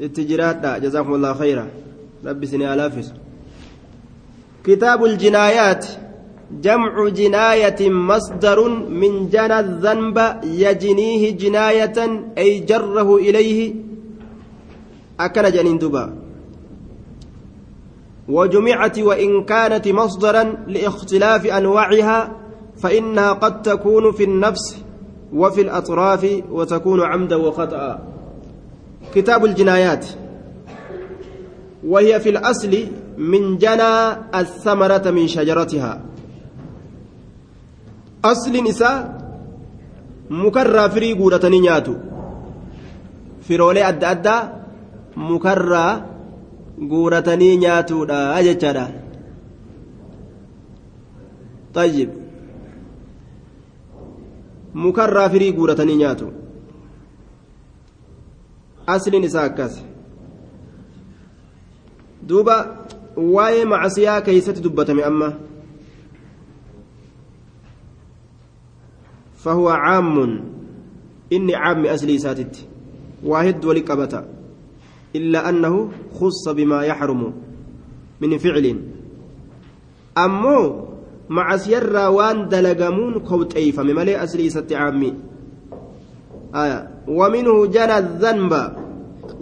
اتجراد جزاكم الله خيرا ربي سني ألافس كتاب الجنايات جمع جناية مصدر من جنى الذنب يجنيه جناية أي جره إليه أكن جنين دبا وجمعت وإن كانت مصدرا لاختلاف أنواعها فإنها قد تكون في النفس وفي الأطراف وتكون عمدا وخطأ كتاب الجنايات وهي في الأصل من جنى الثمرة من شجرتها أصل نساء مكرى فري قولة نياتو firoolee adda addaa mukarraa guuratanii nyaatuudha jechaadha طيب mukarraa firii guuratanii nyaatu asliin isaa akkas duuba waa'ee macasiyaa keeysatti dubbatame amma. فهو عام إني عام أسلي ساتت واحد ولقبتا إلا أنه خص بما يحرم من فعل أمو مع سير وان دلقمون كوت أيفا مملئ أسلي ست عامي ومنه جنى الذنب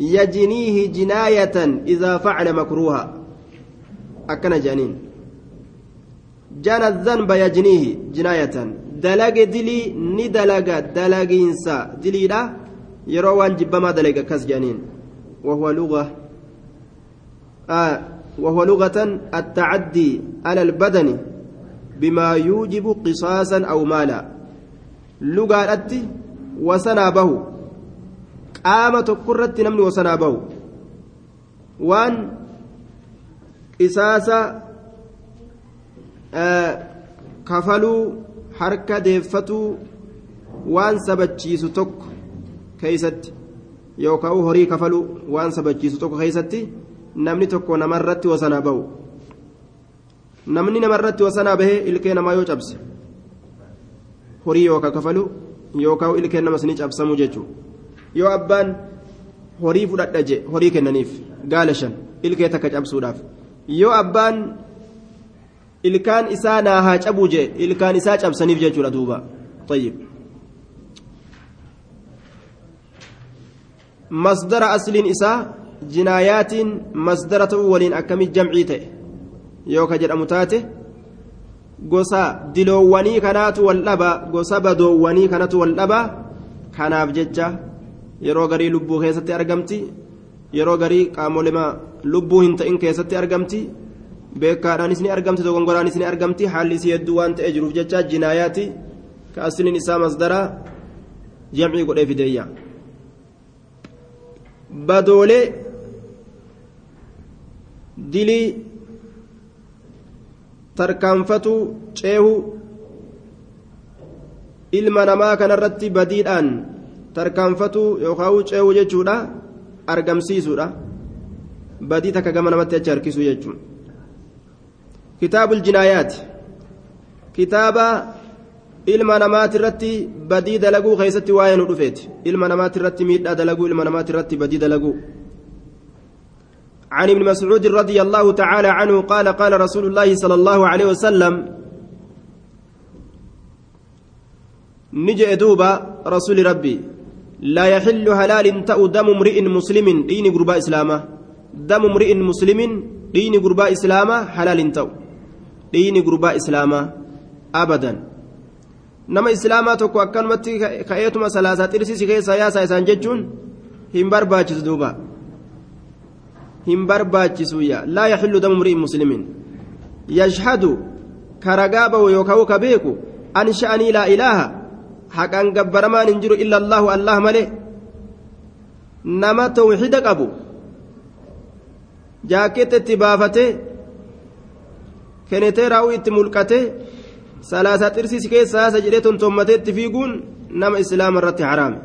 يجنيه جناية إذا فعل مكروها. أكن جانين. جنى الذنب يجنيه جناية. دلق دلي ندلق دلقينسا دليلا يروى وان جبما دلق كس جانين. وهو لغة. آه وهو لغة التعدي على البدن بما يوجب قصاصا أو مالا. لغة أتي وسنا به qaama tokkorratti namni wasanaa bahu waan qisaasa kafaluu harka deeffatuu waan sabachiisu tokko keeysatti yookaan horii kafaluu waan sabachiisu tokko keeysatti namni tokko namarratti wasanaa bahu namni namarratti wasanaa bahee ilkee namaa yoo cabse horii yookaan kafaluu yookaan ilkee namas ni cabsamuu jechuudha. Yoo abbaan horii fudhadha je horii kennaniif gaala shan ilkee takka cabsuudhaaf yoo abbaan ilkaan isaa naa haa cabuu je ilkaan isaa cabsaniif jechuudha duuba tayyib. مصدر أصل إساء جنايات مصدرة ولين أكمل جمعي تئ يوكا جرأم تاته gosa diloowwanii kanaatu wal dhaba gosa badoowwanii kanatu wal dhaba kanaaf jecha yeroo garii lubbuu keessatti argamti. Yeroo garii qaamolema lubbuu hin ta'in keessatti argamti. Beekaadhaanis ni argamti dogongoraanis ni argamti. Haalli isii hedduu waan ta'ee jiruuf jecha jinaayaati ka asliin isaa masdara jamcii godhee fideeyya. Badoolee dilii tarkaanfatu ceehu ilma namaa kanarratti badiidhaan tarkaanfatu yookaan ceehu jechuudha argamsiisuudha badii takka gama namatti achi harkisuu jechuudha kitaabul jinaayaati kitaaba ilma namaati irratti badii dalaguu keessatti waa'ee nu dhufeeti ilma namaati irratti miidhaa dalaguu ilma namaati irratti badii dalaguu عن ابن مسعود رضي الله تعالى عنه قال قال رسول الله صلى الله عليه وسلم نجئ دوبا رسول ربي لا يحل هلال تأو دم امرئ مسلم دين قرباء إسلامه دم امرئ مسلم دين قرباء إسلامه حلال تأو دين قرباء إسلامه أبدا ka'eetuma salaasaa xirsiisi keessa yaasaa isaan jechuun hin barbaachisu duuba hin barbaachisu yaa laa yaxillu damu mri'in muslimiin yashhadu ka ragaa bahu yookaan ka beeku an sha'anii laa ilaaha haqaan gabbaramaan hin jiru illa allahu allah malee nama tawxida qabu jaaketta itti baafatee kenetee raa'uu itti mulqatee salaasaa xirsiis keessaa isa jedhee tontommatee itti fiiguun nama islaama irratti haraame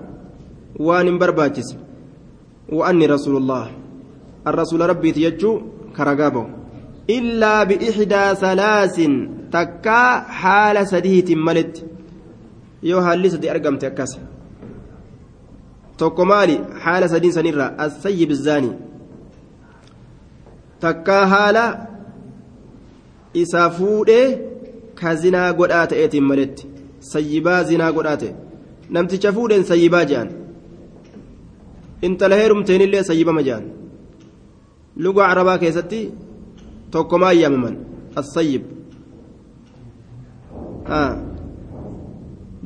waan hin barbaachise wa'anni rasuulullah الرسول ربي تيجو كرقابه إلا بإحدى ثلاث تكا حال سديه ملت يو هالي سدي أرقمت أكاس tokko maali haala sadiin sanirraa assayyib zaanii takkaa haala isaa fuudhee ka zinaa godhaa ta'eetiin maletti sayyibaa zinaa godhaa ta'e namticha fuudheen sayyibaa jedhan intala heerumteenillee sayyibama jedhan lugaa arabaa keessatti tokkomaa yaamaman assayyib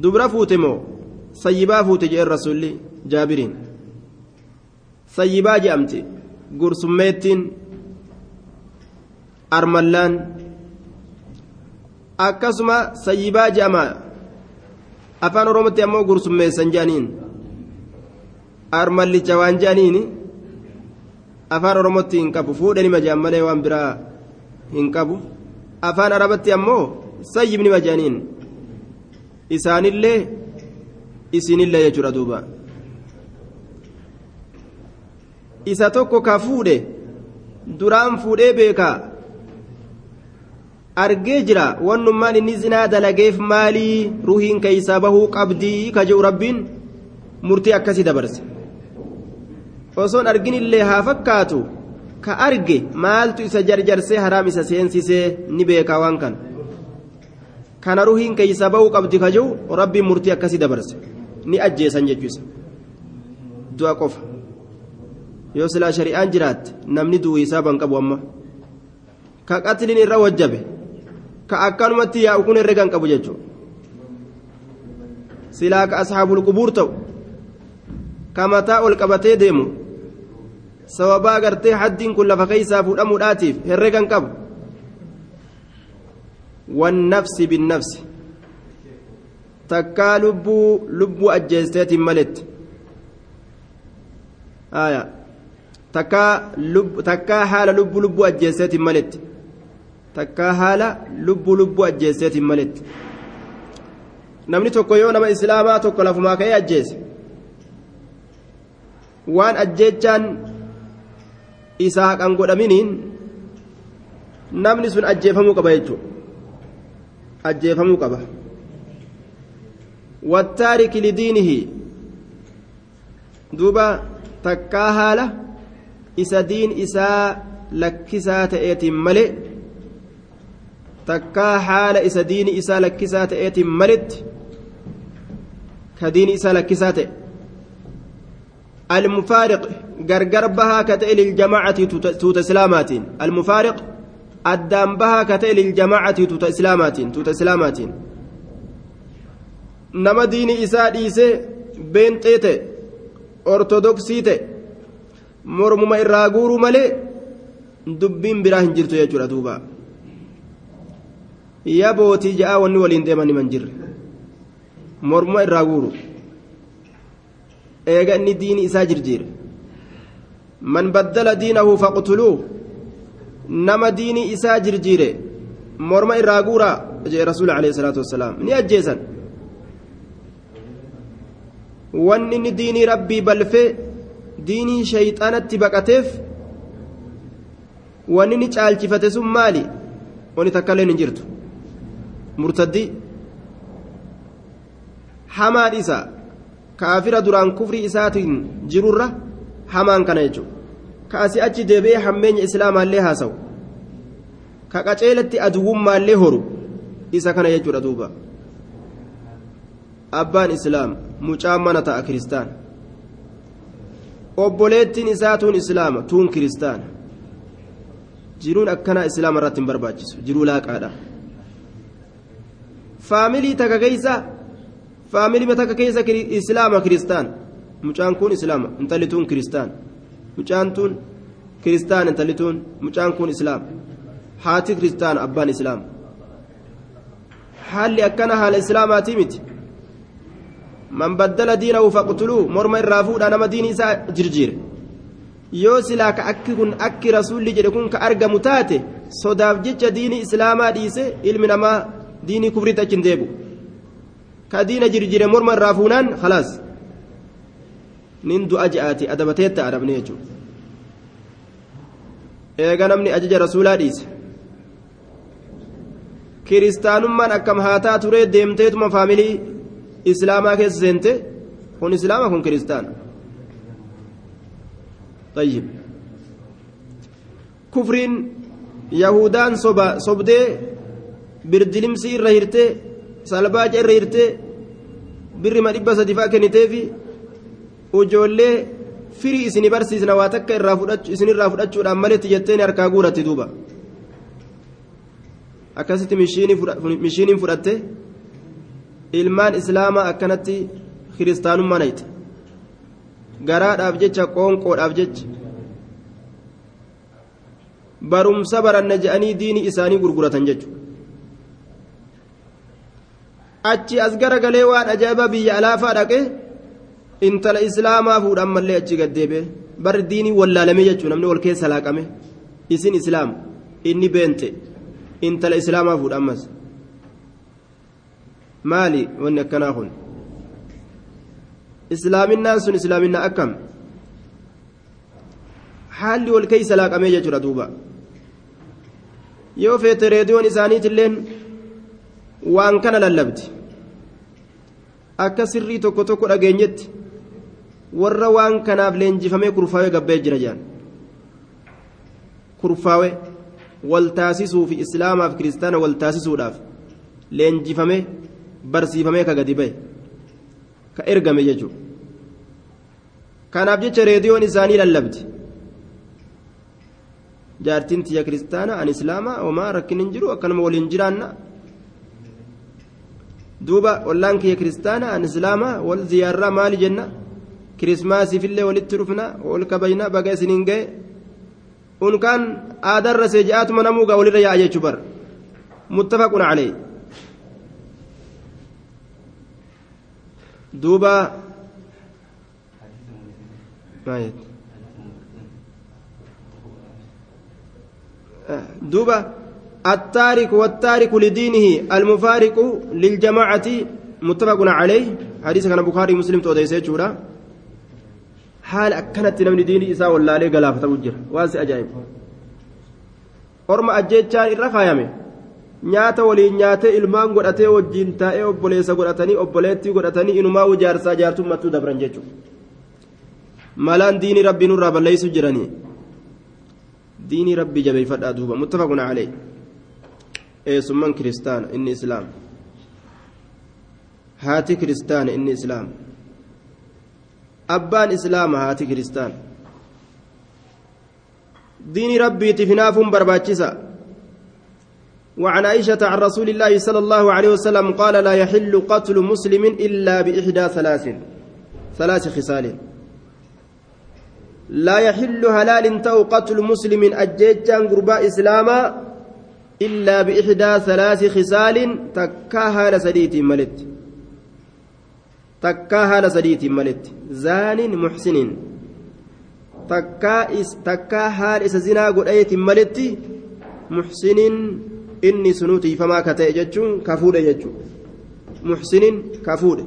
dubra fuute moo sayyibaa fuute jedhen rasuulli jaabiriin sayyibaa jedhamti gursummeettiin armallaan akkasuma sayyibaa jedhama afaan oromootti ammoo gursummeessan jedhaniin armallicha waan jedhaniin afaan oromootti hin qabu fuudhanima jedhan malee waan biraa hin qabu afaan arabatti ammoo sayyibnima jedhaniin isaanillee isinillee jechuudha duuba. Isa tokko ka fuudhe duraan fuudhee beekaa. Argee jira wannummaan inni zinaa dalageef maalii ruhiin keeysaa bahuu qabdii ka jedhu rabbiin murtii akkasii dabarse. Osoon arginillee haa fakkaatu ka arge maaltu isa jarjarsee haraam isa seensisee ni beekaa waan kana kana ruhiin keeysaa bahuu qabdi ka jedhu rabbiin murtii akkasii dabarse ni ajjeesan jechuusa du'a qofa yoo silaa shari'aan jiraatte namni du'u isaa ban qabu amma ka qatlin irra wajjabe ka akkanumatti yaa'u kun herregan qabu jechuudha silaa ka ashaabul qubuur ta'u ka mataa ol qabatee deemu sababaa gartee haddiin kun lafa keeysaa fuudhamuudhaatiif herregan qabu wannafsi binnafsi takkaa lubbuu lubbuu ajjeesteetiin maletti takkaa haala lubbuu lubbuu ajjeesteetiin maletti takkaa haala lubbuu lubbuu ajjeesteetiin maletti namni tokko yoo nama islaamaa tokko lafumaa ka'ee ajjeese waan ajjeechaan isaa haqan godhaminiin namni sun ajjeefamuu qaba jechuudha ajjeefamuu qaba wattaariki lidiinihi duuba takkaa haala isa diin isaa lakkisaa ta'eetiin malee takkaa haala isa diini isaa lakkisaa ta'eetiin maletti ka diini isaa lakkisaa ta'e المفارق غرغر بها كتئ للجماعة توت إسلامات المفارق addaan bahaa ka ta'e liljamaacati tuuta islaamaatiin tuuta islaamaatiin. Nama diini isaa dhiise beenxee ta'e ortodoksii ta'e mormuma irraa guuruu malee dubbiin biraa hin jirtu jechuudha duuba. Yaa bootii ja'aa wanni waliin deeman himan jirre. Mormuma irraa guuru. Eega inni diini isaa jirjiire. Man baddala diinahu faqtuluuh nama diini isaa jirjiire morma irraa guuraa jee rasuula alayhi salaatu wassalaam. Ni ajjeesan. Wanni inni diinii rabbii balfee diinii shayxaanatti baqateef wanni ni caalchifate sun maali? Wani takka illee hin jirtu. Murtaddii hamaan isa kaafira duraan kufrii isaatiin jirurra hamaan kana jechuudha kaasi achi deebi'ee hammeenya islaamaallee haasawu ka qaceelatti aduwwummaallee horu isa kana jechuudha duuba abbaan islaam mucaan mana ta'a kiristaana obboleettiin isaa tuun islaama tuun kiristaana jiruun akkanaa islaama irratti hin barbaachisu jiruu laaqaadha faamilii takka keeysa faamilii takka keeysa islaama kiristaan mucaan kun islaama intalli tuun kiristaan mucaan tuun kiristaan intalli tuun mucaan kun islaama haati kiristaan abbaan islaama haalli akkana haala islaamaatii miti. Man baddala diinahu faqtuluu morma irraa fuudhaa nama diini isaa jirjiire. Yoo silaa ka akki kun akki rasuulli jedhe kun ka argamu taate sodaaf jecha diini islaamaa dhiise ilmi namaa diinii kufritti achi hin deebu ka diina jirjiire morma irraa fuunaan khalaas nin du'a je'aati adabateetta adabne jechuudha eega namni ajaja rasuulaa dhiise kiristaanummaan akkam haataa turee deemteetuma faamilii islaamaa keessa seente kun islaama kun kiristaan طيب كفرين يهودان صبا صبدي بردلمسي irra hirtee salbaaja irra hirtee birri ma dhibba ijoollee firii isini barsiisna waa takka isinirraa fudhachuudhaan maletti jetteen harkaa guuratti duuba. Akkasitti mishiiniin fudhatte ilmaan islaamaa akkanatti kiristaanummaa nayte garaadhaaf jecha qoonqoodhaaf jecha. Barumsa baranna je'anii diini isaanii gurguratan jechuudha achi as garagalee waan ajaa'iba biyya alaafaa dhaqee intala islaamaa fuudhan mallee achi gaddeebe barri diinii wallaalame jechuudha namni wal keessa laaqame isin islaam inni beente. Intala islaamaa fuudhan mas maali wanni akkanaa kun? Islaaminaan sun islaaminaa akkam? Haalli wal keessa laaqamee jechuudha duuba. Yoo feete reediyoon isaaniitilleen waan kana lallabdi. Akka sirrii tokko tokko dhageenyetti warra waan kanaaf leenjifamee kurfaawee gabbee jira jedhan kurfaawee wal taasisuu fi islaamaaf kiristaana wal taasisuudhaaf leenjifamee barsiifamee ka gadi bahe ka ergame jechuudha kanaaf jecha reediyoon isaanii lallabdi jaartiin tiyya kiristaana an islaamaa homaa rakkin hin jiru akkanuma waliin jiraanna duuba ollaan kiyya kiristaana an islaamaa wal ziyaarraa maali jenna kirismaasiifillee walitti dhufna wal kabajna baga isiniin ga'e unkaan aadarra seeji'aatuma namuugaa walirra yaa'a jechuu bar muttafaqun calee duuba duuba التارك والتارك لدينه المفارق للجماعة متفق عليه حديث كان بخاري مسلم توديسه حال أكنت نمني ديني إساء والله عليه قلافة وجر واسي أجائب orma ajjechaan irra kaayame nyaata waliin nyaatee ilmaan godhatee wajjiin taa'ee obboleessa godhatanii obboleettii godhatanii inumaa ijaarsaa jaartummattuu dabran jechuudha malaan diinii rabbii nurraa balleessu jiranii diinii rabbii jabeeffadhaa duuba muttafaquna calee eessummaan kiristaana inni islaam haati kiristaana inni islaam abbaan islaama haati kiristaana دين ربي تفناف برباتشسا وعن عائشة عن رسول الله صلى الله عليه وسلم قال لا يحل قتل مسلم إلا بإحدى ثلاث ثلاث خصال لا يحل هلال تو قتل مسلم أجيجان قرباء إسلاما إلا بإحدى ثلاث خصال تكاها لسديت ملت تكاها لسديت ملت زان محسن takkaa haal isa zinaa godhayeetiin maletti muxsiniin inni sunuu tiifamaa ka ta'e jechuun ka fuudhe jechuudha muxsiniin ka fuudhe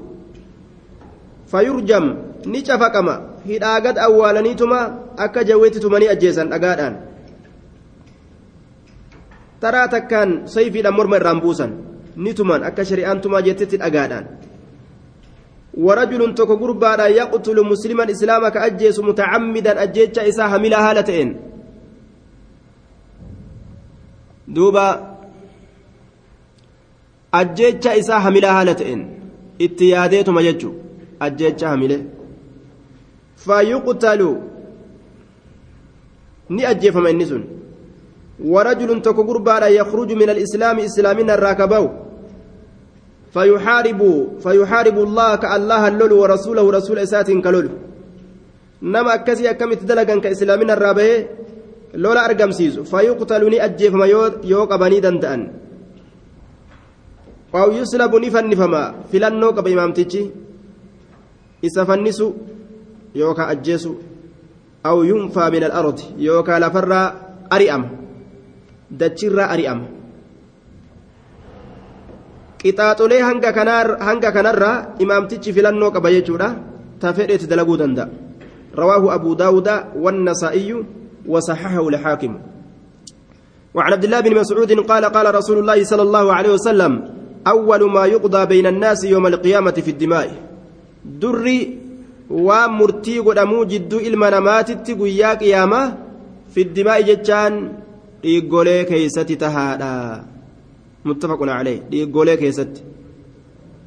fayurjam ni cafaqama hidhaagad awwaalaniituma akka jawweetti tumanii ajjeesan dhagaadhaan taraa takkaan sayfiidhaan morma irraan buusan ni tuman akka shari'aan tumaa jettetti dhagaadhaan. ورجل تكو غربا يقتل مسلما إسلاما كأجيس متعمدا أجيتش إسا حملا هالتين. دوبا أجيتش إسا حملا هالتين. اتياديتما يجو أجيتش حمله فيقتل ni ajjeefama inni sun warajulun tokko gurbaadha yakhruju min alislaami islaamina irraa فيحارب فيحارب الله كالله اللول ورسوله رسول إسات كلول نما أكسي أكمت دلقا كإسلامنا الرابع لولا أرقم سيزو. فيقتلني أجيف ما يوق بني دندأن. أو يسلب نفن نفما. فلنو قب إمامتي إسا فنسو يوكا أجيسو. أو ينفى من الأرض يوكا لفر أريأم دتشر أريأم qixaaxolee hanga kanarraa imaamtichi filannoo qaba jechuudha ta fedheeti dalaguu danda'a رواه أبو داود والنسائي وصححه الحاكم وعن عبد الله بن مسعود قال قال رسول الله صلى الله عليه وسلم أول ما يقضى بين الناس يوم القيامة في الدماء دري waan murtii godhamuu jidduu ilma namaatitti guyyaa qiyaamaa fiddimaa'i jechaan dhiiggolee keeysatti tahaadha muttafaqun calee dhiiggolee keessatti.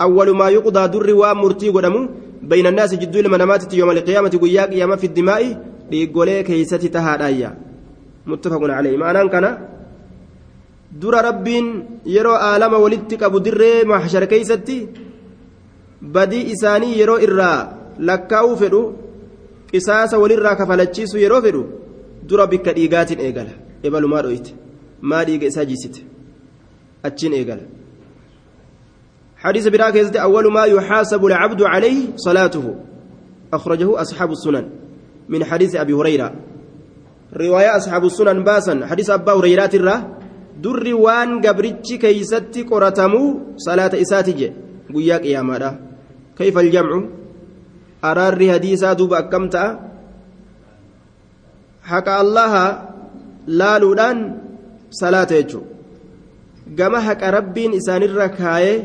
Awwalu maa yuqdaa durri waan murtii godhamu bayna annaasi jidduu ilma namaatitti yooma alqiyaamati guyyaa qiyaama fiddimaa'i dhiiggolee keeysatti tahaadhaayya muttafaqun calee ma'anaan kana dura rabbiin yeroo aalama walitti qabu dirree mahshar keeysatti badii isaanii yeroo irraa lakkaa'uu fedhu qisaasa walirraa kafalachiisu yeroo fedhu dura bikka dhiigaatiin eegala. Ebalumaa dhoyite maa dhiiga isaa jiisite achiin eegala حديث براكز أول ما يحاسب العبد عليه صلاته أخرجه أصحاب السنن من حديث أبي هريرة رواية أصحاب السنن باسا حديث أبا هريرة الرّ durri waan gabrichi keeysatti qoratamuu salaata isaatije guyyaa qiyaamaadha kayfa aljamcu araarri hadiisaa duuba akkam ta'a haqa allaha laaluudhaan salaata jechuu gama haqa rabbiin isaanirra kaayee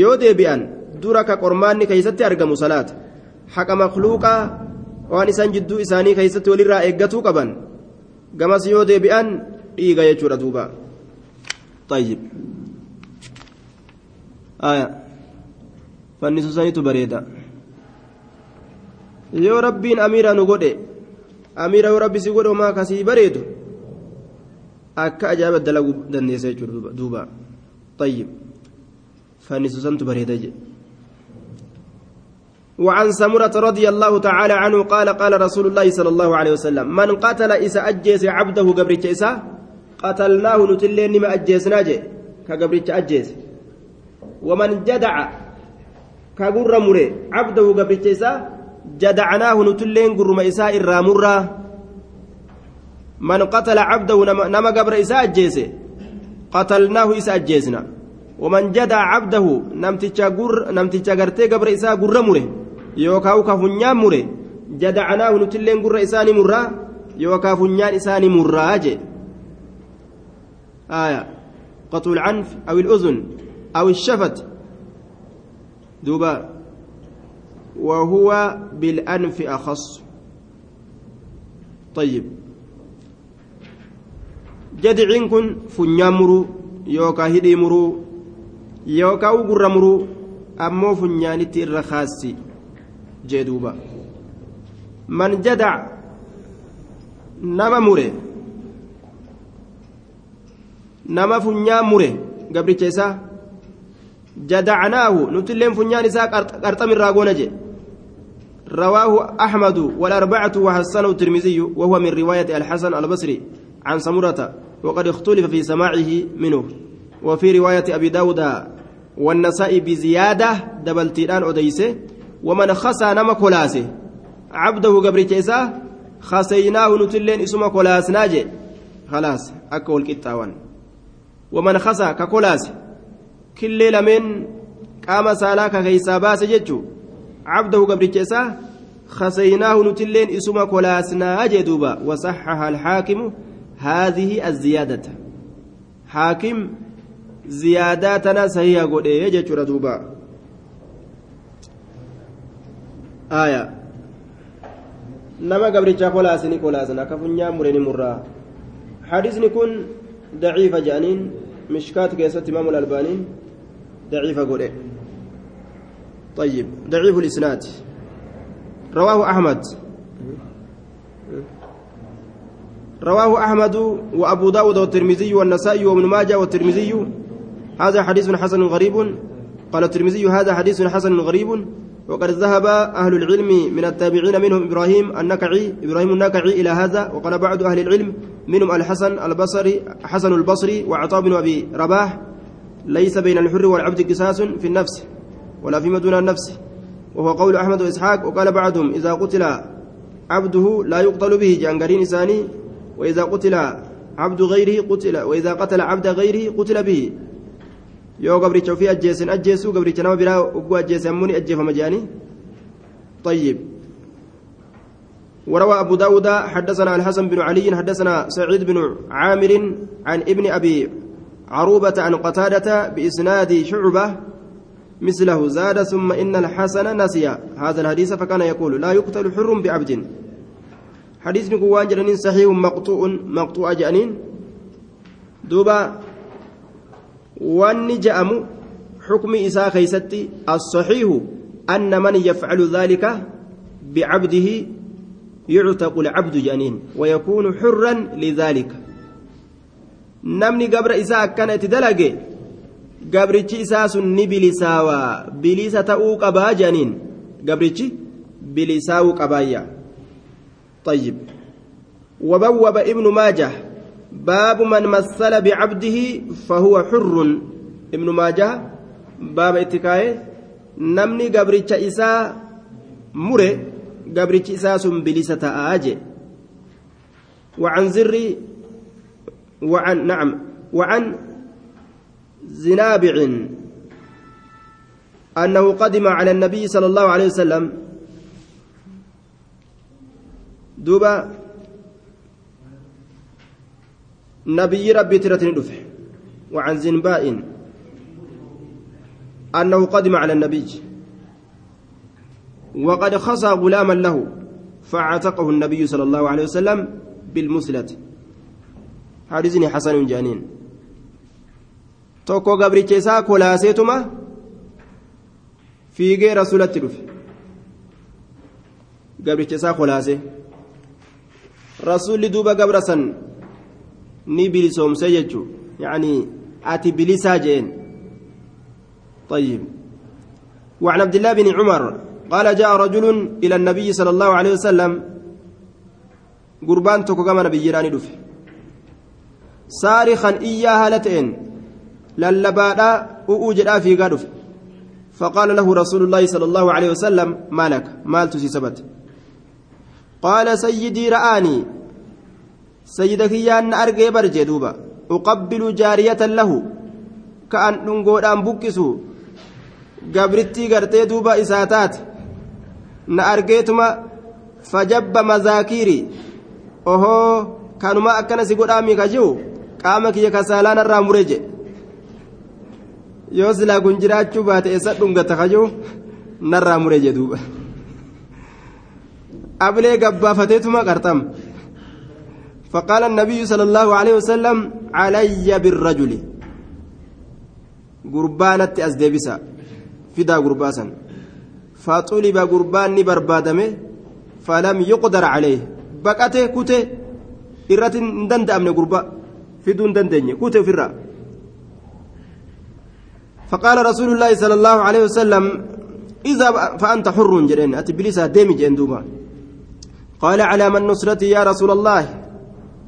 yoo deebi'an dura ka qormaanni keeysatti argamu salaata haqa makluuqaa waan isaan jidduu isaanii keeysatti walirraa eeggatuu qaban gamas yoo deebi'an dhiiga jechuudha duuba طيب آية yoo rabbiin amiira nu godhe amiira yoo rabbi si godhe homaa kasii bareedu akka ajaa'iba dalaguu dandeessa jechuudha duuba طيب bareeda jedhe وعن سمرة رضي الله تعالى عنه قال قال رسول الله صلى الله عليه وسلم من قتل إسا أجيس عبده قبرت إسا قتلناه نتلين ما أجيسنا جي كقبرت أجيس. ومن جدع كقر مري عبده قبرت إسا جدعناه نتلين قرم إسا إرى مرة من قتل عبده نما قبر إسا أجيس قتلناه إسا أجيسنا ومن جدع عبده نمتشا قر قرتي قبر إسا قر yookaan ka funyaan mure jadacanaahu nutilleen gurra isaanii murraa yookaan funyaan isaanii murraa je آية. قطع العنف أو الأذن أو الشفت. دوبا. وهو بالأنف أخص. طيب. جدعين كن فنيان مرو يوكا هدي مرو يوكا وقر مرو أمو فنيانتي الرخاسي jeeduuba man jadac nama mure. Nama funyaan mure. Gabricha isaa jadacnaahu nutilleen funyaan isaa qarxamirraa goona je رواه أحمد والأربعة وحسنه الترمذي وهو من رواية الحسن البصري عن سمرة وقد اختلف في سماعه منه. وفي رواية أبي داود والنسائي بزيادة دبلتيران أديسه ومن خسى نما كولاسة. عبده قبرت إساه خسيناه نتلين إسم كولاس ناجي. خلاص أكل كتاوان ومن خسى ككولاس. كل لمن قام سالاك كيسا باس عبده قبرت إساه خسيناه نتلين إسم كولاس ناجي دوبا. وصحها الحاكم هذه الزيادة. حاكم زياداتنا سهية قد يجي دوبا. آية. نما قبرتشا كولاسني كولاسنا كفنيا مريني مرة. حديثني كن ضعيفة جانين مشكات كيسة إمام الألباني ضعيفة قولي. طيب ضعيف الإسناد. رواه أحمد. رواه أحمد وأبو داود والترمذي والنسائي وابن ماجه والترمذي. هذا حديث حسن غريب. قال الترمذي هذا حديث حسن غريب. وقد ذهب أهل العلم من التابعين منهم إبراهيم النكعي إبراهيم النكعي إلى هذا. وقال بعض أهل العلم منهم الحسن البصري حسن البصري وعطاء بن أبي رباح. ليس بين الحر والعبد قصاص في النفس ولا فيما دون النفس. وهو قول أحمد وإسحاق. وقال بعضهم إذا قتل عبده لا يقتل به. جانقرين إساني وإذا قتل عبد غيره قتل وإذا قتل عبد غيره قتل به. yoo gabricha ofii ajjeesen ajjeesuu gabricha nama biraa ugguu ajjeese ammoo ni ajjeefama jedhanii طيب. وروى أبو داود حدثنا الحسن بن علي حدثنا سعيد بن عامر عن ابن أبي عروبة عن قتادة بإسناد شعبة. مثله زاد ثم إن الحسن نسي هذا الحديث فكان يقول لا يقتل حر بعبد. حديث نكوان جنين صحيح مقطوع مقطوع جانين دوبا واني جأم حكم إساء خيستي الصحيح أن من يفعل ذلك بعبده يعتق العبد جانين ويكون حرا لذلك akkana itti dalage gabrichi isaa sun ni bilisaawaa bilisa ta'uu qabaa jedhaniin gabrichi bilisaawuu qabaayya طيب. وبوب ابن ماجه باب من مثل بعبده فهو حر. ابن ماجه باب اتكاي نمني قبرتش إساء مري قبرتش إساء سنبلسة آجي وعن زري وعن نعم وعن زنابع. أنه قدم على النبي صلى الله عليه وسلم دوبا نبي ربي ترتني دفع وعن زنباء أنه قدم على النبي وقد خصى غلاما له فاعتقه النبي صلى الله عليه وسلم بالمسلة حديثني حسن جانين tokko gabricha isaa kolaaseetuma fiigee rasulatti dhufe. Gabricha isaa kolaase rasulli duuba gabra san ni bilisoomse jechuu yani ati jeen طيب. وعن عبد الله بن عمر قال جاء رجل إلى النبي صلى الله عليه وسلم قربان تكو كما نبي جيراني دفه صارخا إياها لتئن. للبادا أوجدا في قادف فقال له رسول الله صلى الله عليه وسلم ما لك؟ مال تسي سبت qaala sayyidii ra'aanii sayyida kiyyaan na argee barjee duuba. Uqabbilu jaariyatan lahu ka'an dhungoodhaan buqqisu gabrittii gartee duuba isaa taate. Na argeetuma fajabba mazaakiirii ohoo kanuma akkana si godhaami ka jiru qaama kiyya kasaalaan irraa mure jedhe yoo silaa kun jiraachuu baate eessa dhungata ka jiru? Narraa. Ablee gabbaafateetuma qarxam فقال النبي صلى الله عليه وسلم علي بالرجل. قربانة أزدبسا. فدا قرباسا. فطلب قربان بربادمه فلم يقدر عليه. بقته كته إرة دند أمن قربان فدون دندني كوت فرا فقال رسول الله صلى الله عليه وسلم إذا فأنت حر جرين أتبليسا ديمي جندوبا. قال على من نصرتي يا رسول الله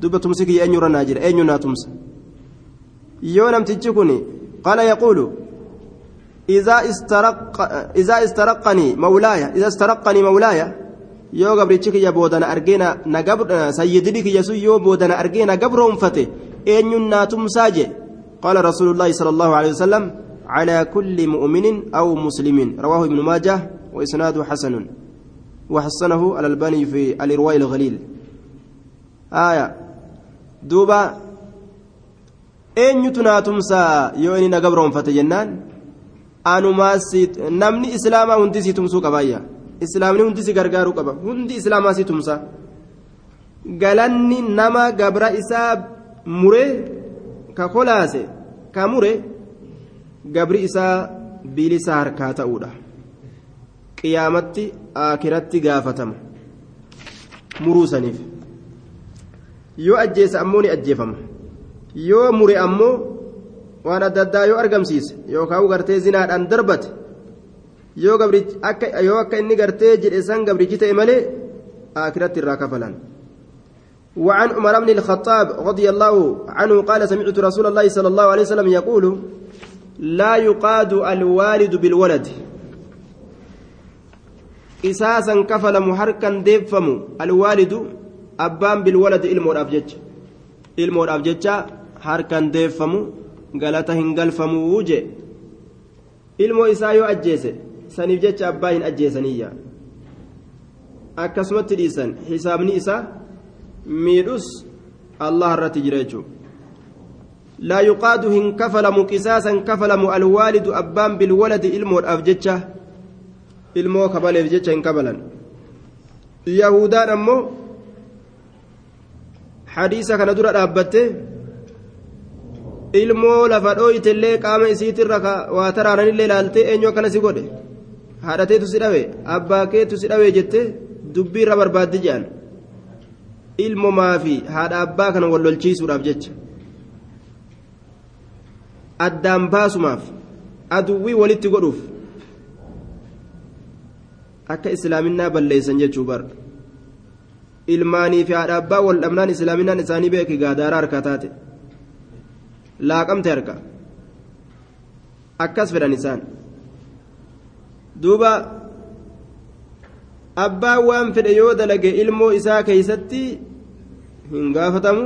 دوبا تمسكي أن يرى ناجر أين ينا تمس يونم تجكني قال يقول إذا استرق إذا استرقني مولاي إذا استرقني مولاي yoo gabrichi kiyya boodana argeena na sayyidini kiyya sun yoo boodana argeena gabroonfate eenyun naatumsaa je qaala rasuulu llaahi sala allahu alehi wasalam calaa kulli mu'minin aw muslimin rawaahu ibnu maajah وإسناده حسن وحسنه الألباني في الإرواء الغليل آية دوبا eenyutu naa tumsaa yoo inni na gabroonfate jennaan anumaas namni islaamaa hundi si tumsuu qabaayya islaamni hundi si gargaaruu qaba hundi islaamaa si tumsa galanni nama gabra isaa mure ka kolaase ka mure gabri isaa bilisa harkaa ta'uudha qiyaamatti akiratti gaafatama muruusaniif yoo ajjeesa ammoo ni ajjeefama yoo mure ammoo waan adda addaa yoo argamsiise yookaan gartee zinaadhaan darbate yoo akka inni gartee jedhe san gabrichi ta'e malee akiratti irraa kafalan. وعن عمر بن الخطاب رضي الله عنه قال سمعت رسول الله صلى الله عليه وسلم يقول لا يقاد الوالد بالولد إساسا كفل محركا ديفم الوالد أبان بالولد إلمو الأبجج إلمو الأبجج حركا isaa yoo ajjeese saniif jecha abbaa hin ajjeesaniyya akkasumatti dhiisan hisaabni isaa miidhus allah irratti jira jechuudha لا يقاد هن كفلم قساسا كفلم الوالد أبان بالولد إلمو الأفجتشة ilmoo kabaleef jecha hin kabalan. Yahudaan ammoo hadiisa kana dura dhaabbatte ilmoo lafa dhooyitellee qaama isiitirra waa taraananillee ilaaltee eenyu akkana si godhe? Haadhateetu si dhawe abbaa keetu si dhawe jette? Dubbii irra barbaaddi jedhan ilmomaa fi haadha abbaa kana wal lolchiisuudhaaf jecha. Addaan baasumaaf aduwwii walitti godhuuf akka islaaminaa balleessan jechuu bar ilmaanii fi haadha abbaa wal dhabnaan islaaminaan isaanii beeki gaadaara harkaa taate. Laaqamte harka. Akkas fedhan isaan. Duuba abbaan waan fedhe yoo dalage ilmoo isaa keeysatti hin gaafatamu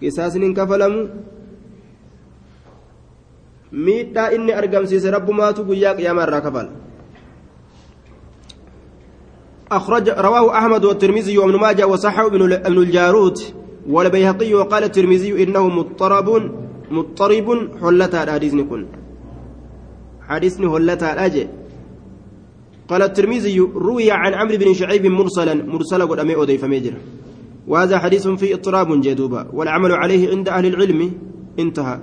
qisaasni hin kafalamu. Miidhaa inni argamsiise rabbumaatu guyyaa qiyaamaa irraa kafala أخرج رواه أحمد والترمذي وابن ماجه وصححه ابن الجارود والبيهقي وقال الترمذي إنه مضطرب مضطرب حلتا الحديث كن حديث حلتا الأجل قال الترمذي روي عن عمرو بن شعيب مرسلا مرسلا قد أمي أودي فميجر وهذا حديث فيه اضطراب جدوبا والعمل عليه عند أهل العلم انتهى.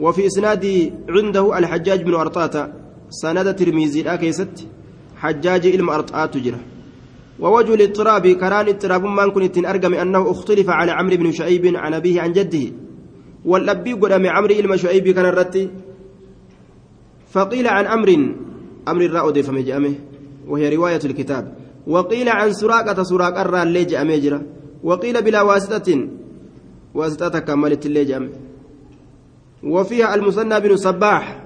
وفي إسناد عنده الحجاج بن أرطاة سند الترمذي لا كيست. حجاج علم أرطاة تجرى ووجه الاضطراب كران اضطراب ما كنت أرقم أنه اختلف على عمرو بن شعيب عن أبيه عن جده. والأبي قدام عمرو علم شعيب كان الرتي فقيل عن أمر أمر الرأود فمجأمه وهي رواية الكتاب. وقيل عن سراقة سراق الرا الليج أميجرة وقيل بلا واسطة واسطة كملت الليج أمه. وفيها المثنى بن صباح.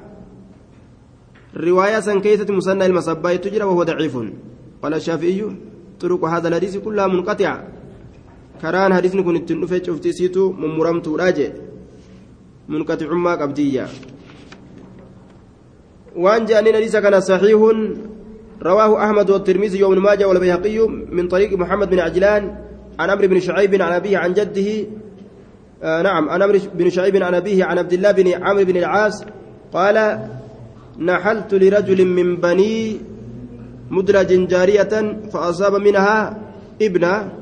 رواية سنكيتة مثنى المصباح تجرى وهو ضعيف. قال الشافعي طرق هذا الحديث كلها منقطعة. كران حديث كن التنفع شفتي سيتو ممرمت راجع منقطع ما قبدية وان جانين ليس كان صحيح. رواه أحمد والترمذي وابن ماجه والبيهقي من طريق محمد بن عجلان عن عمرو بن شعيب عن أبيه عن جده. آه نعم عن عمرو بن شعيب عن أبيه عن عبد الله بن عمرو بن العاص. قال نحلت لرجل من بني مدرج جارية فأصاب منها ابنة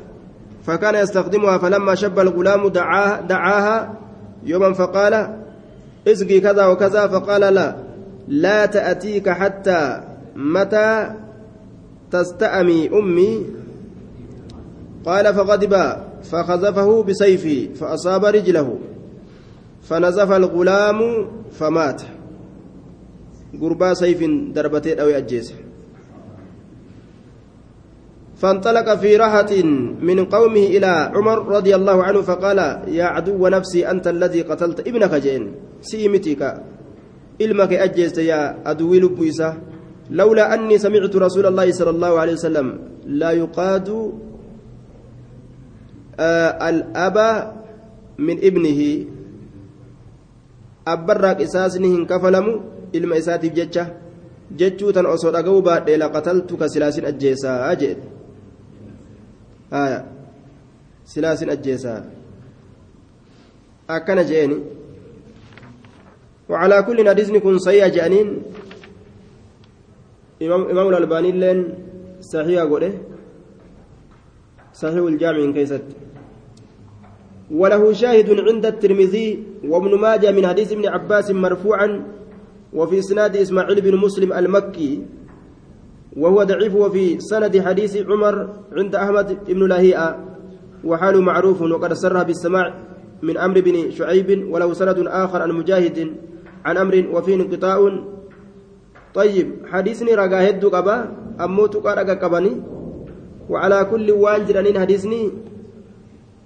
فكان يستخدمها فلما شب الغلام دعاها, دعاها يوما فقال اسقي كذا وكذا. فقال لا لا تأتيك حتى متى تستأمي أمي. قال فغضب فخذفه بسيفه فأصاب رجله فنزف الغلام فمات. قربا سيف دربتين أو أجيس فانطلق في رهة من قومه إلى عمر رضي الله عنه فقال يا عدو نفسي أنت الذي قتلت ابنك جين سيمتك إلمك أجيست يا أدوي لبويسة لولا أني سمعت رسول الله صلى الله عليه وسلم لا يقاد آه الأب من ابنه. أبرك إساسنه كفلم إلما إساتي بجتشة jechuutan osoo dhaga'uu baadhee laqataltu ka silaasin ajjeesaa jedhe. Silaasin ajjeesaa. Akkana je'eni. وعلى كل حديث كن صحيح جانين إمام إمام الألباني لين صحيح قوله صحيح الجامع كيست وله شاهد عند الترمذي وابن ماجه من حديث ابن عباس مرفوعا وفي سناد إسماعيل بن مسلم المكي وهو ضعيف وفي سند حديث عمر عند أحمد بن لهيئة وحاله معروف وقد سرها بالسماع من أمر بن شعيب وله سند آخر عن مجاهد عن أمر وفيه انقطاع. طيب حديثني رقا هدو قبا أموت رقا قبني وعلى كل وانجر أنين حديثني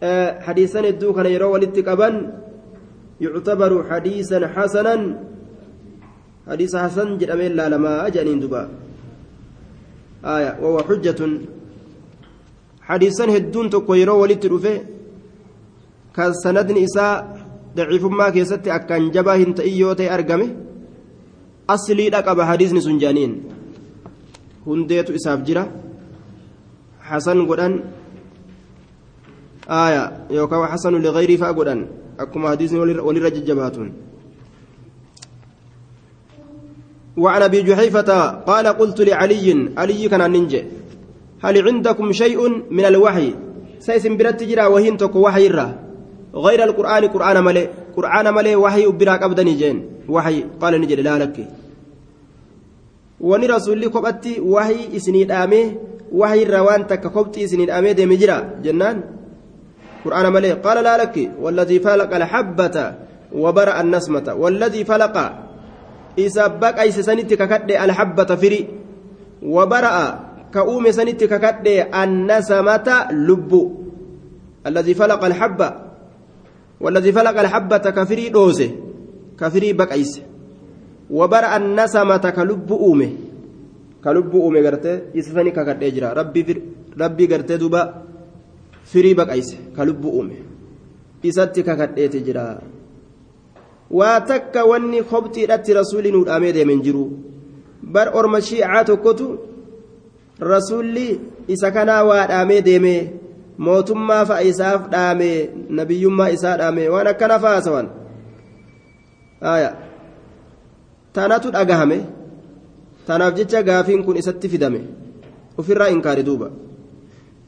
آه حديثا هدو كان يروا ولتقبا يعتبر حديثا حسنا. حديث حسن جرمين لا لما أجانين دبا آية وهو حجة حديثا هدون تقويرو ولترفه كسندن إساء ضعيفummaa keessatti akkaan jabaa hin ta'in yoo ta'e argame asliidha qaba hadiisni sun jaaniin hundeetu isaaf jira hasan godhan aya yookaan hasanu ligayrii fa'a godhan akkuma hadiisni walirra jajjabaatuun وعن أبي جحيفة قال قلت لعلي علي كان ننجي هل عندكم شيء من الوحي؟ سيسم برت جرا وهين تكو وحي الرا غير القرآن قرآن ملي قرآن ملي وحي وبراك ابدني جين وحي قال نجي لا لك. وني رسول لي كبتي وحي إسني دامي وحي الروان تك كبتي إسني دامي دمي جرا. جنان؟ قرآن ملي قال لا لك. والذي فلق الحبة وبرأ النسمة والذي فلق isa baqayse sanitti kakadhe alhabbata firi. Wabara'a ka uume sanitti kakadhe annasamata lubbu. Alladii falaqa alhabba. والذي فلق الحبة كفري دوسه كفري بقيس وبرأ النسمة كلب أومه كلب أومه قرته يسفني ككد إجرا ربي فر ربي قرته دوبا فري بقيس كلب أومه إساتي ككد إجرا waa takka wanni kobxiidhatti rasuulli nuu dhaamee deemen jiru bar orma shiicaa tokkotu rasuulli isa kanaa waa dhaamee deeme mootummaa fa'a isaaf dhaame nabiyyummaa isaa dhaame waan akkana faasawan tanatu dhagahame tanaaf jecha gaafiin kun isatti fidame ufirraa inkaari duuba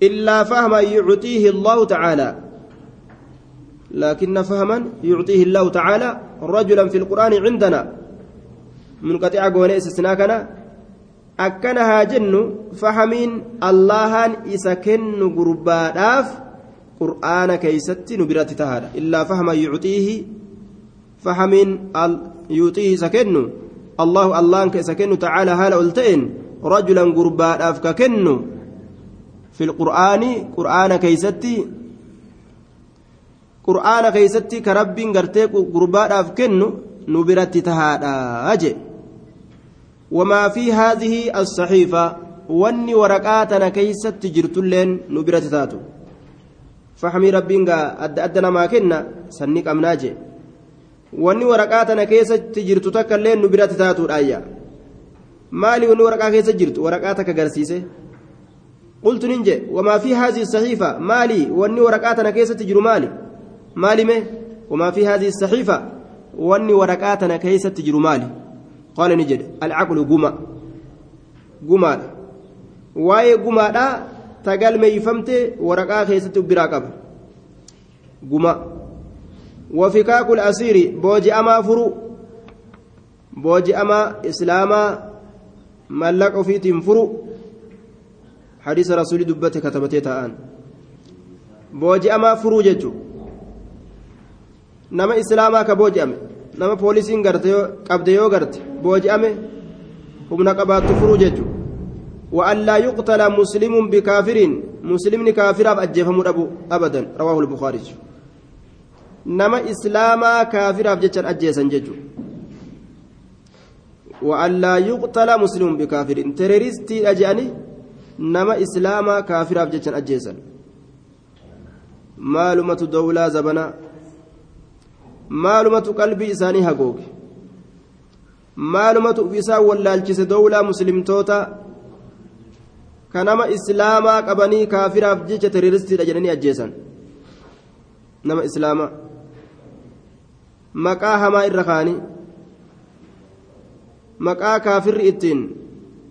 illaa fahman yucxiihi allahu tacaalaa لكن فهما يعطيه الله تعالى رجلا في القرآن عندنا. منقطع قوني استثناء أكنها جن فهمين اللهان إسكن قرباداف قرآن كيست نبرت تهادا. إلا فهما يعطيه فهمين يعطيه سكن الله الله كسكن تعالى هال ألتئن. رجلا قرباداف ككن في القرآن قرآن كيستي qur'aana keeysatti ka rabbiin gartee gurbaadhaaf kennu nu biratti tahaadha je wamaa fi haadhihi assaxiifa wanni waraqaa tana keeysatti jirtulleen nu biratti taatu. Fahmii rabbiin gaa adda adda namaa kenna sanni qabnaa je wanni waraqaa tana keessatti jirtu takka illee nu biratti taatuudhaayya maali wanni waraqaa keessa jirtu? Waraqaa takka garsiise. Qultu nin je wamaa fi haadhihi assaxiifa maali wanni waraqaa tana keessatti jiru maali maalime wamaa fi haadhihi saxiifa wanni waraqaa tana keeysatti jiru maali qaala ni jedhe alcaqlu guma gumaadha waa'ee gumaadha tagalmeeyfamte waraqaa keessatti biraa qaba guma wafikaaku lasiiri booji'amaa furu booji'amaa islaamaa mallaqa ofiitiin furu hadiisa rasuulii dubbate katabatee taa'an booji'amaa furuu jechuudha nama islaamaa ka booji'ame nama poolisiin qabde yoo garte booji'ame humna qabaattu furuu jechuudha وأن لا يقتل مسلم بكافر مسلم كافر أجفهم أبو أبدا رواه البخاري نما إسلاما كافر أفجتشن أجيسا ججو وأن لا يقتل مسلم بكافر تيريستي أجاني نما إسلاما كافر أفجتشن أجيسا معلومة دولة زبنا maalumatu qalbii isaanii hagooge. Maalumatu ufisaa wallaalchise dowlaa muslimtoota ka nama islaamaa qabanii kaafiraaf jecha terroristiidha jedhanii ajjeesan. Nama islaamaa. Maqaa hamaa irra kaanii. Maqaa kaafirri ittiin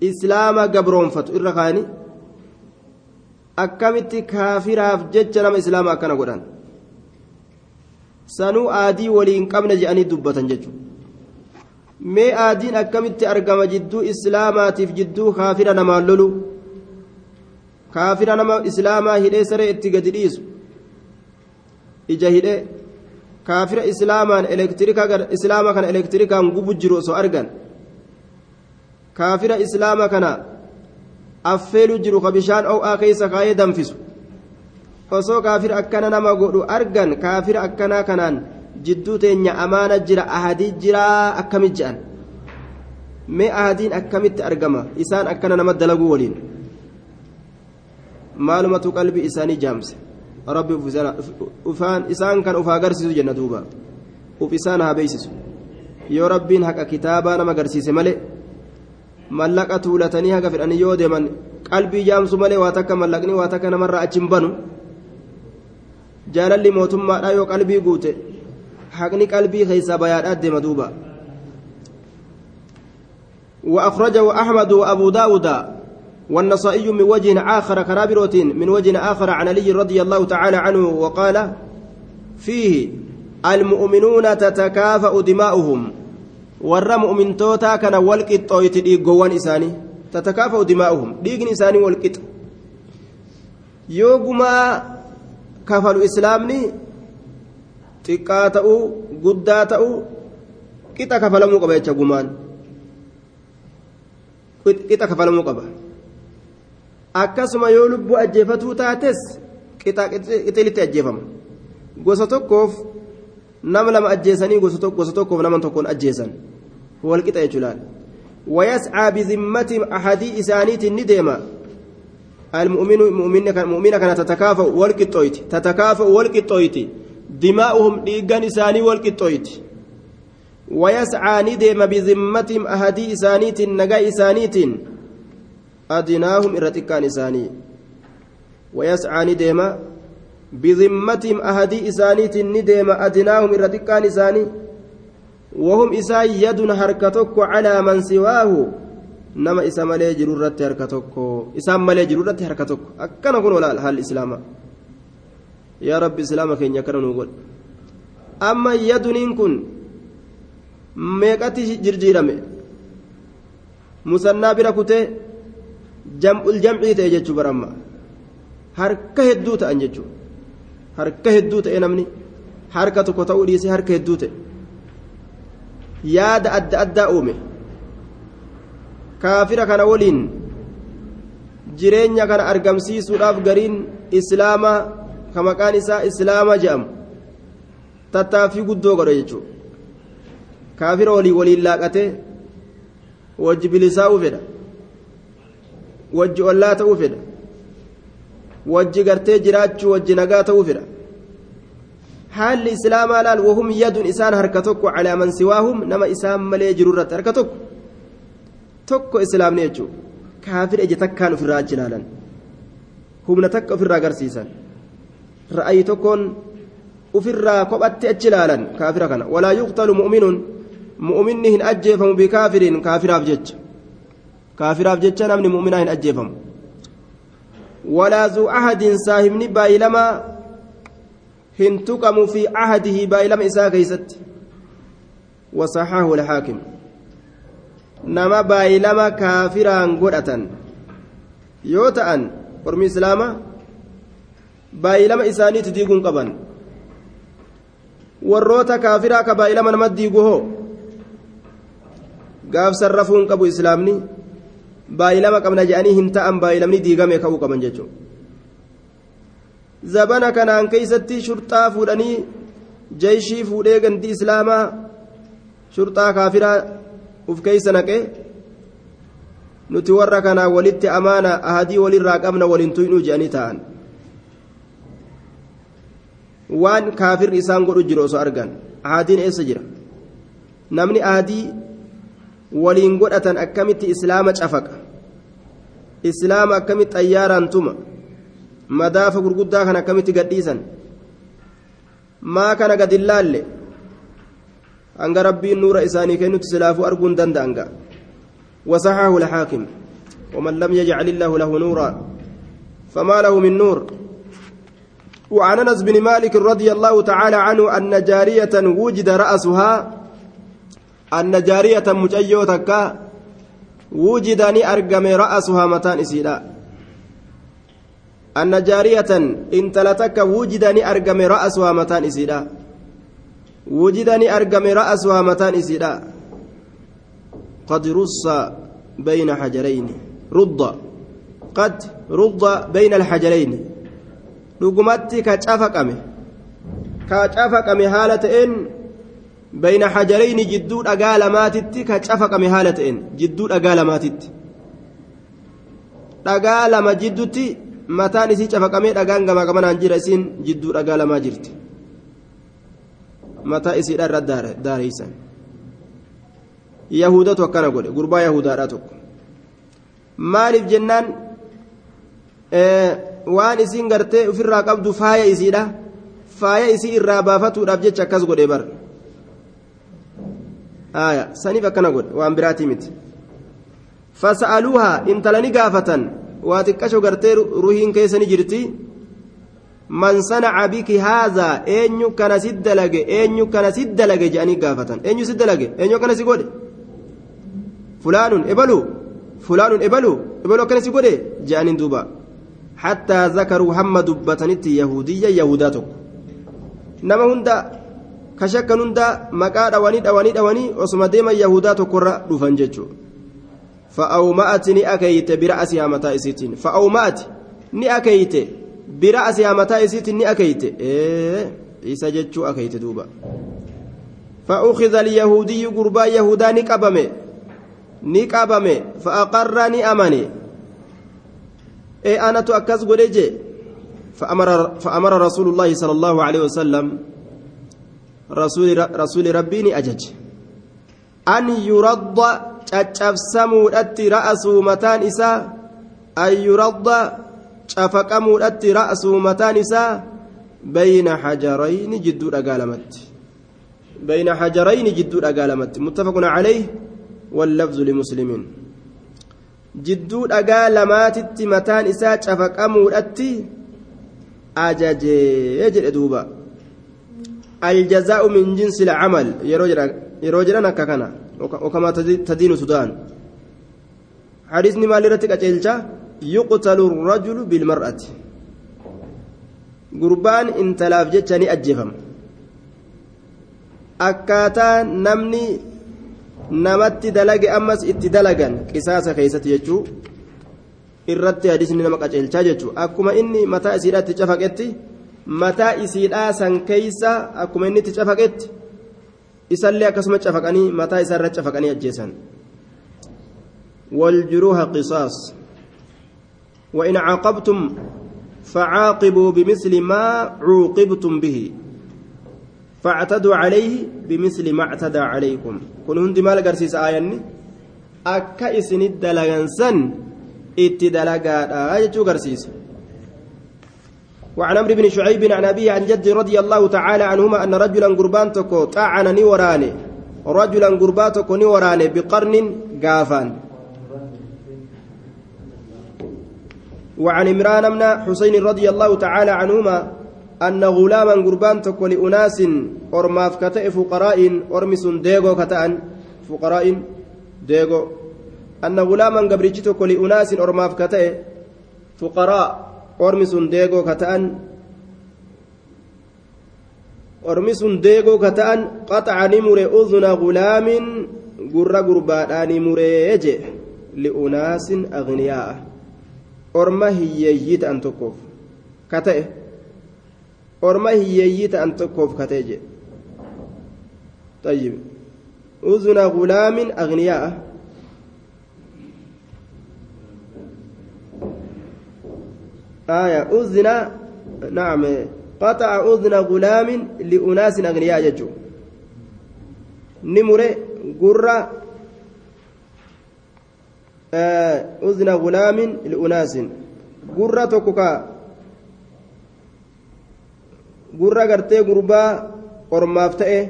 islaama gabroonfatu irra kaanii. Akkamitti kaafiraaf jecha nama islaamaa akkana godhan sanuu aadii waliin qabna jedhanii dubbatan jechuudha. Mee aadiin akkamitti argama jidduu islaamaatiif jidduu kaafira namaan lolu? Kaafira nama islaamaa hidhee saree itti gadi dhiisu? Ija hidhee kaafira islaamaan islaama kana elektirikaan gubu jiru osoo argan? Kaafira islaama kana affeelu jiru ka bishaan o'aa keessa kaayee danfisu osoo kaafira akkana nama godhu argan kaafira akkanaa kanaan jidduu teenya amaana jira ahadii jiraa akkamit je'an mee ahadiin akkamitti argama? Isaan akkana nama dalaguu waliin. Maalumatu qalbii isaanii jaamse? Rabbi isaan kan uf agarsiisu jenna duuba. Uf isaan haa beeysisu yoo rabbiin haqa kitaabaa nama agarsiise malee mallaqa tuulatanii haga fedhanii yoo deeman qalbii jaamsu malee waa takka mallaqni waa takka namarraa achi hin banu jaalalli mootummaadhaa yoo qalbii guute haqni qalbii keeysaa bayaadhaa deema duuba. وأخرجه أحمد وأبو داود والنصائي من وجه آخر كرابروت من وجه آخر عن علي رضي الله تعالى عنه وقال فيه المؤمنون تتكافأ دماؤهم ور مؤمن توتا كان والقط ديغوان إساني تتكافأ دماؤهم ديغن إساني والقط يوغما كفلوا إسلامني xiqqaa ta'uu guddaa ta'uu qixa kafalamuu qaba jecha gumaan qixa kafalamuu qaba akkasuma yoo lubbuu ajjeefatuu taates qixilitti ajjeefama gosa tokkoof nama lama ajjeesanii gosa tokkoof nama tokkoon ajjeesan wal qixa jechuudha ويسعى بذمتهم أحدي إسانيت نديما المؤمن مؤمن كان تتكافأ والقطويت تتكافأ والقطويت دماؤهم ديغان إساني والقطويت ويسعى ندم بذمتهم أهدي إسانيت نجا إسانيت. أدناهم إرتكان إساني. ويسعى ندم بذمتهم أهدي إسانيت ندم أدناهم إرتكان إساني. وهم إسان يد هركتك على من سواه. نما إسا مالي جرورة هركتك إسان مالي جرورة هركتك أكنا كن ولا هل الإسلام يا رب إسلامك إن يكرن نقول أما يدنين كن meeqatti jirjiirame musannaa bira kutee jam'ul jam'ii ta'e jechuu baramma harka hedduu ta'an jechuu harka hedduu ta'e namni harka tokko ta'uu dhiisee harka hedduu ta'e yaada adda addaa uume kaafira kana waliin jireenya kana argamsiisuudhaaf gariin islaamaa ka maqaan isaa islaama jedhamu tattaaffii guddoo godhe jechuudha. kaafira walii waliin laaqatee wajji bilisaa'uu fedha wajji ollaa ta'uu fedha wajji gartee jiraachuu wajji nagaa ta'uu fedha haalli islaamaa laal wahum yadun isaan harka tokko calaa siwaahum nama isaan malee jiru irratti harka tokko tokko islaamni jechuudha kaafira ija takkaan ofirraa achi ilaalan humna takka ofirraa agarsiisan ra'ayi tokkoon ofirraa kophatti achi ilaalan kaafira kana walaa yuqtalu mu'minuun mu'minni hin ajjeefamu bikaafiriin kaafiraaf jecha kaafiraaf jecha namni mu'minaa hin ajjeefamu walaa zuu ahadiin saahibni baay'ilamaa hin tuqamu fi ahadihi baay'ilama isaa keeysatti wasaxaahu alhaakim nama baay'ilama kaafiraan godhatan yoo ta'an ormi islaama baay'ilama isaaniitti diiguun qaban warroota kaafiraa ka baay'ilama nama diigu hoo gaafsan rafuun qabu islaamni baay'ilama qabna jedhanii hin ta'an baay'ilamni diigame ka'uu qaban jechuudha zabana kanaan keeysatti shurxaa fuudhanii jeeshii fuudhee ganti islaamaa shurxaa kaafiraa uf keeysa naqee nuti warra kanaa walitti amaana ahadii walirraa qabna waliin tuyinuu jedhanii ta'an waan kaafirri isaan godhu jiru osoo argan ahadiin eessa jira namni ahadii waliin godhatan akkamitti islaama cafaqa islaama akkamitti xayyaaraan tuma madaafa gurguddaa kan akkamitti gadhiisan maa kana gad hin hanga rabbiin nuura isaanii kennutti silaafuu arguun danda'an ga'a وصححه الحاكم ومن لم يجعل الله له نورا فما له من نور وعن انس بن مالك رضي الله تعالى عنه ان جاريه وجد راسها أن جارية مجيوتك وجدني أرقم رأسها متان إسيدا أن جارية انتلتك وجدني أرقم رأسها متان إسيدا وجدني أرقم رأسها متان إسيدا قد رص بين حجرين. رض. قد رض بين الحجرين. لقمتي كشافقمه كشافقمه هالة إن. بين حجرين جدود أقال ماتت كشفق مهالة إن. جدود أقال ماتت أقال ما جدتي متان سي شفق مي أقان كما كمان أنجر سين جدود أقال ما جرت متى إسي mataa isiidha irra daareeysan yahudatu akkana godhe gurbaa yahudaadha tokko. Maaliif jennaan waan isiin gartee ofirraa qabdu faaya isiidha faaya isii irraa baafatuudhaaf jecha akkas godhe bar? Aya saniif akkana godhe waan biraatii miti. Fasa'aluuhaa intala ni gaafatan. Waa xiqqasho gartee ruhiin keessa ni jirti eenyu kana si dalage jedhanii gaafatan eenyu si dalage eenyu akkana si godhe fulaanun ebalu fulaanun ebalu ebalu akkana si godhe jedhaniin duuba hattaa zakaruu hamma dubbatanitti yahudiyya yahudaa tokko nama hunda ka shakkan hunda maqaa dhawanii dhawanii dhawanii osuma deeman yahudaa tokkorra dhufan jechuudha fa'aawma'at ni akeeyite bira asii hamataa isiitiin fa'aawma'at ni akeeyite bira asii hamataa isiitiin ni akeeyite isa jechuu akeeyite duuba. فأخذ اليهودي قربا يهودا نقبمه نقبمه فأقر نأمنه إيه أنا تؤكز قريجي فأمر, فأمر رسول الله صلى الله عليه وسلم رسول, رسول ربي أجج أن يرد caccabsamuudhatti ra'asuu mataan isaa an yuradda cafaqamuudhatti ra'asuu mataan isaa bayna hajarayni jidduu dhagaa lamatti bayna hajarayni jidduu dhagaa lamatti muttafaqun calayh wallafzu limuslimiin jidduu dhagaa lamaatitti mataan isaa cafaqamuudhatti ajajee jedhe duuba aljazaa'u min jinsi lcamal yeroo jedhan akka kana وكما تدين سودان حديثني مال رتك أجلجا يقتل الرجل بالمرأة قربان إن تلاف جتني أجفم akkaataa namni namatti dalage ammas itti dalagan qisaasa keessatti jechuu irratti hadisni nama qaceelchaa jechuu akkuma inni mataa isiidhaatti cafaqetti mataa isiidhaa san keeysa akkuma inni itti cafaqetti isallee akkasuma cafaqanii mataa isaa irra cafaqanii ajjeesan والجروح قصاص وإن عاقبتم فعاقبوا بمثل ما عوقبتم به. فاعتدوا عليه بمثل ما اعتدى عليكم. كن هندي مال قرسيس آياني أكا إسن الدلغنسن اتدلغا آية قرسيس وعن عمرو بن شعيب عن أبيه عن جد رضي الله تعالى عنهما أن رجلا قربان تكو طعن نوراني. رجلا قربان تكو نوراني بقرن قافان وعن عمران بن حسين رضي الله تعالى عنهما أن غلاما قربان تكو لأناس أرماف كتئ فقراء أرمس ديغو كتأن فقراء ديغو. أن غلاما قبريتش تكو لأناس أرماف كتئ فقراء ormi sun deegoo ka ta'an ormi sun deegoo ka ta'an qaxaca ni mure uzuna gulaamin gurra orma hiyyeeyyii ta'an tokkoof ka ta'e orma hiyyeeyyii ta'an tokkoof ka ta'e je طيب أذن غلام أغنياء آية أذن نعم قطع أذن غلام لأناس أغنياء يجو نمر قرة آه أذن غلام لأناس. قرة تكوكا قرة قرتي قربا أرماف تأه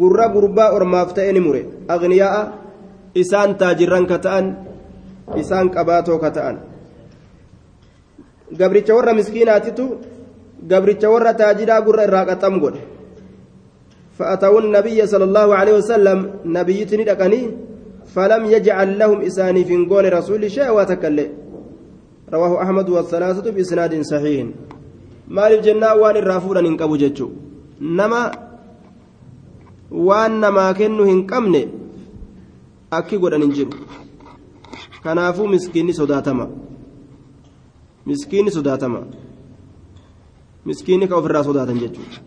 قرة قربا أرماف تأه نمر أغنياء إسان تاجران كتأن إسان كباتو كتأن. gabricha warra miskiinaatitu gabricha warra taajiraa gurra irraa qaxxam godhe فأتوا النبي صلى الله عليه وسلم نبيتني دقني فلم يجعل لهم إساني في قول رسول شيء وتكلم رواه أحمد والثلاثة بإسناد صحيح. ما الجنة وان الرافورا إنكبو جتشو. نما وان نما كنو هنكمن أكي قد ننجر كنافو مسكيني صداتما sodaatama miskiini ka ofirraa sodaatan jechuudha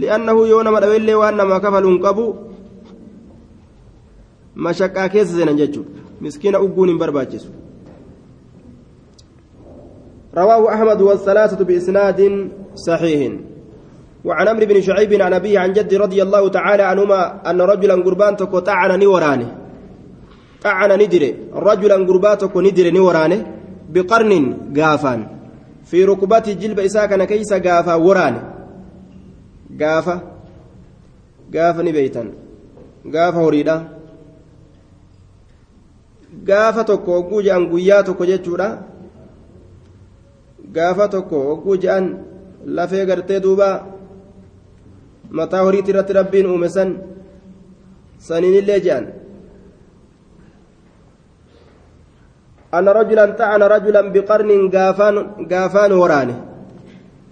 li'annahu yoo nama dhabeellee waan namaa kafaluun qabu mashaqqaa keessa seenan jechuudha. Miskiina ugguun hin barbaachisu. رواه أحمد والثلاثة بإسناد صحيح وعن عمرو بن شعيب عن أبيه عن جد رضي الله تعالى عنهما أن رجلا قربان تكو طعن نورانه طعن ندري رجلا قربان تكو ندري نورانه بقرن قافان في ركبتي جلب إساء كان كيس قافا وراني قافا قافا نبيتا قافا هريدا gaafa tokko hogguu je'an guyyaa tokko jechuudha gaafa tokko hogguu je'an lafee gartee duuba mataa horiitti irratti rabbiin uume san saniinillee je'an أن رجلا طعن رجلا بقرن غافان غافان ورانه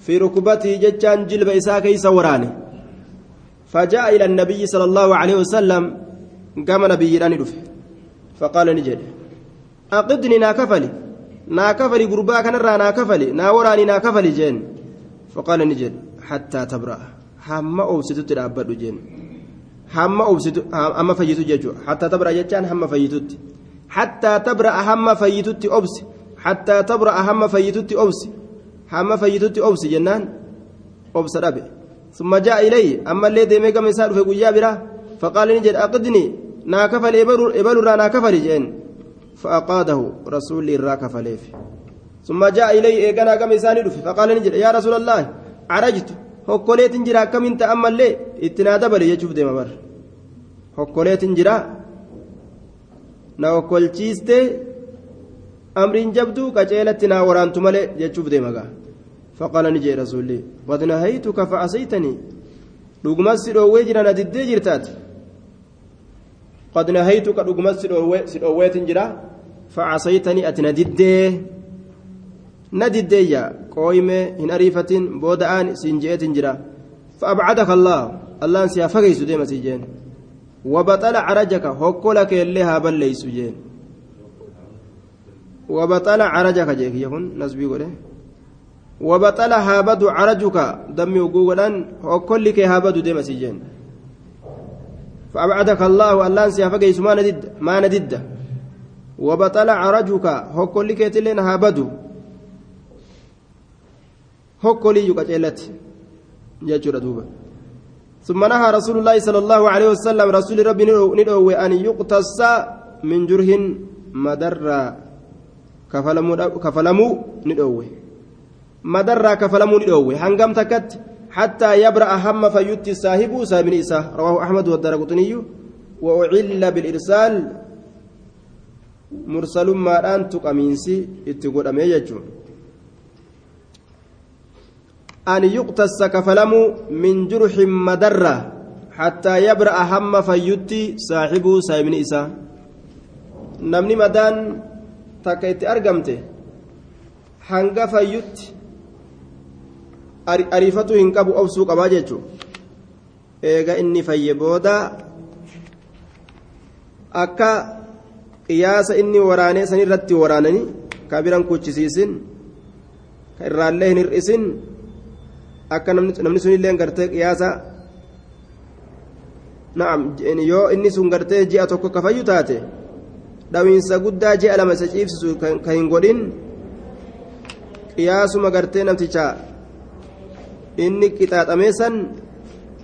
في ركبته جتان جلب إساء كيس ورانه فجاء إلى النبي صلى الله عليه وسلم قام نبي faqaala ni jedhe. Aqibni naa kafali? Naa kafali gurbaa kanarraa naa kafali? Naa waraanii naa kafali jeen? Faqaala ni jedhe. Hattaa tabra'a. Hamma obsitutti dhaabbadhu jeen. Hamma obsitu hamma fayyitu jechuudha hattaa tabra'a jechaan hamma fayyitutti. Hattaa tabra'a hamma fayyitutti obsi. Hattaa tabra'a hamma fayyitutti obsi. Hamma fayyitutti obsi jennaan obsa dhabe. Summa jaa ilayya ammallee deemee gama isaa dhufe guyyaa biraa. Faqaala ni أقدني ناكفل إبل را ناكفل جين فأقاده رسول الله كفليف ثم جاء إلي إيقنا قم يسأل فقال نجد يا رسول الله عرجت هكوليت جرا كم انت أما اللي اتنادى بلي يجوف ديما بر هكوليت جرا na okkolchiiste amriin jabduu qaceelatti naa waraantu malee jechuuf deemagaa faqaala ni jee rasuulli qad nahaytuka facasaytanii dhugumas si dhoowwee jira na jira facasaytanii ati na diddee na diddeeyya qooyme hin ariifatin booda'aan siin je'eetin jira فأبعدك الله الله سيفقيس ديما سيجين وبطل عرجك هكولك اللي هابل ليس جين وبطل عرجك جيك يكون نسبي قوله وبطل هابد عرجك دمي وقوغلان هكولك هابد ديما سيجين فأبعدك الله الله سيفقيس ما ندد ما ندد. وبطل عرجك هكولك تلين هابد هكولي يكتلت جاء دوبا ثم نهى رسول الله صلى الله عليه وسلم رسول ربي ندعو أن يقتص من جره مدر كفلمو ندعو مدر كفلمو ندعو هنقم تكت. حتى يبرأ هم فيتي صاحبه صاحب إساه رواه أحمد والدرقطني. وأعل بالإرسال مرسل ما أنت قمينسي اتقول أمي يجون أن يقتص كفلم من جرح مدرة حتى يبرأ هم فيتي صاحبه سايمن إسا نمني مدان تكيت أرقمته. hanga fayyutti ariifatu hin qabu obsuu qabaa jechuun eega inni fayye booda akka qiyaasa inni waraanee sanirratti waraananii ka biran kuchisiisin ka irraallee hin hir'isin akka namni sunillee gartee qiyaasa. Na'am yoo inni sun gartee ji'a tokko kafayyu taate dhawiinsa guddaa ji'a lama isa ciibsisu ka hin godhin qiyaasuma gartee namticha inni qixaaxamee san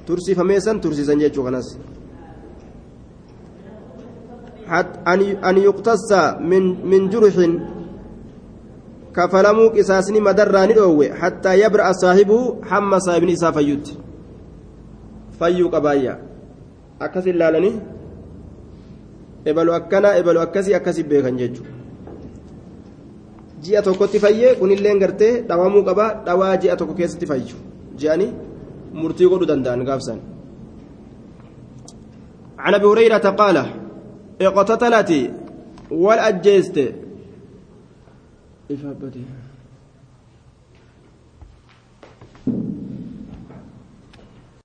tursiifamee san tursiisan jechuu kanas. An yuqtassa min jurxin kafalamuu qisaasni madarraa ni dhoowwe hattaa yabra'a saahibuhu hamma saahibni isaa fayyutti. Fayyuu qabaayya. Akkas ilaalanii ebalu akkana ebalu akkasii akkasi beekan jechuudha ji'a tokkotti fayyee kunillee gartee dhawamuu qaba dhawaa ji'a tokko keessatti fayyu ji'anii murtii godhuu danda'an gaafsan عن ابي هريره قال اقتتلت والأجيست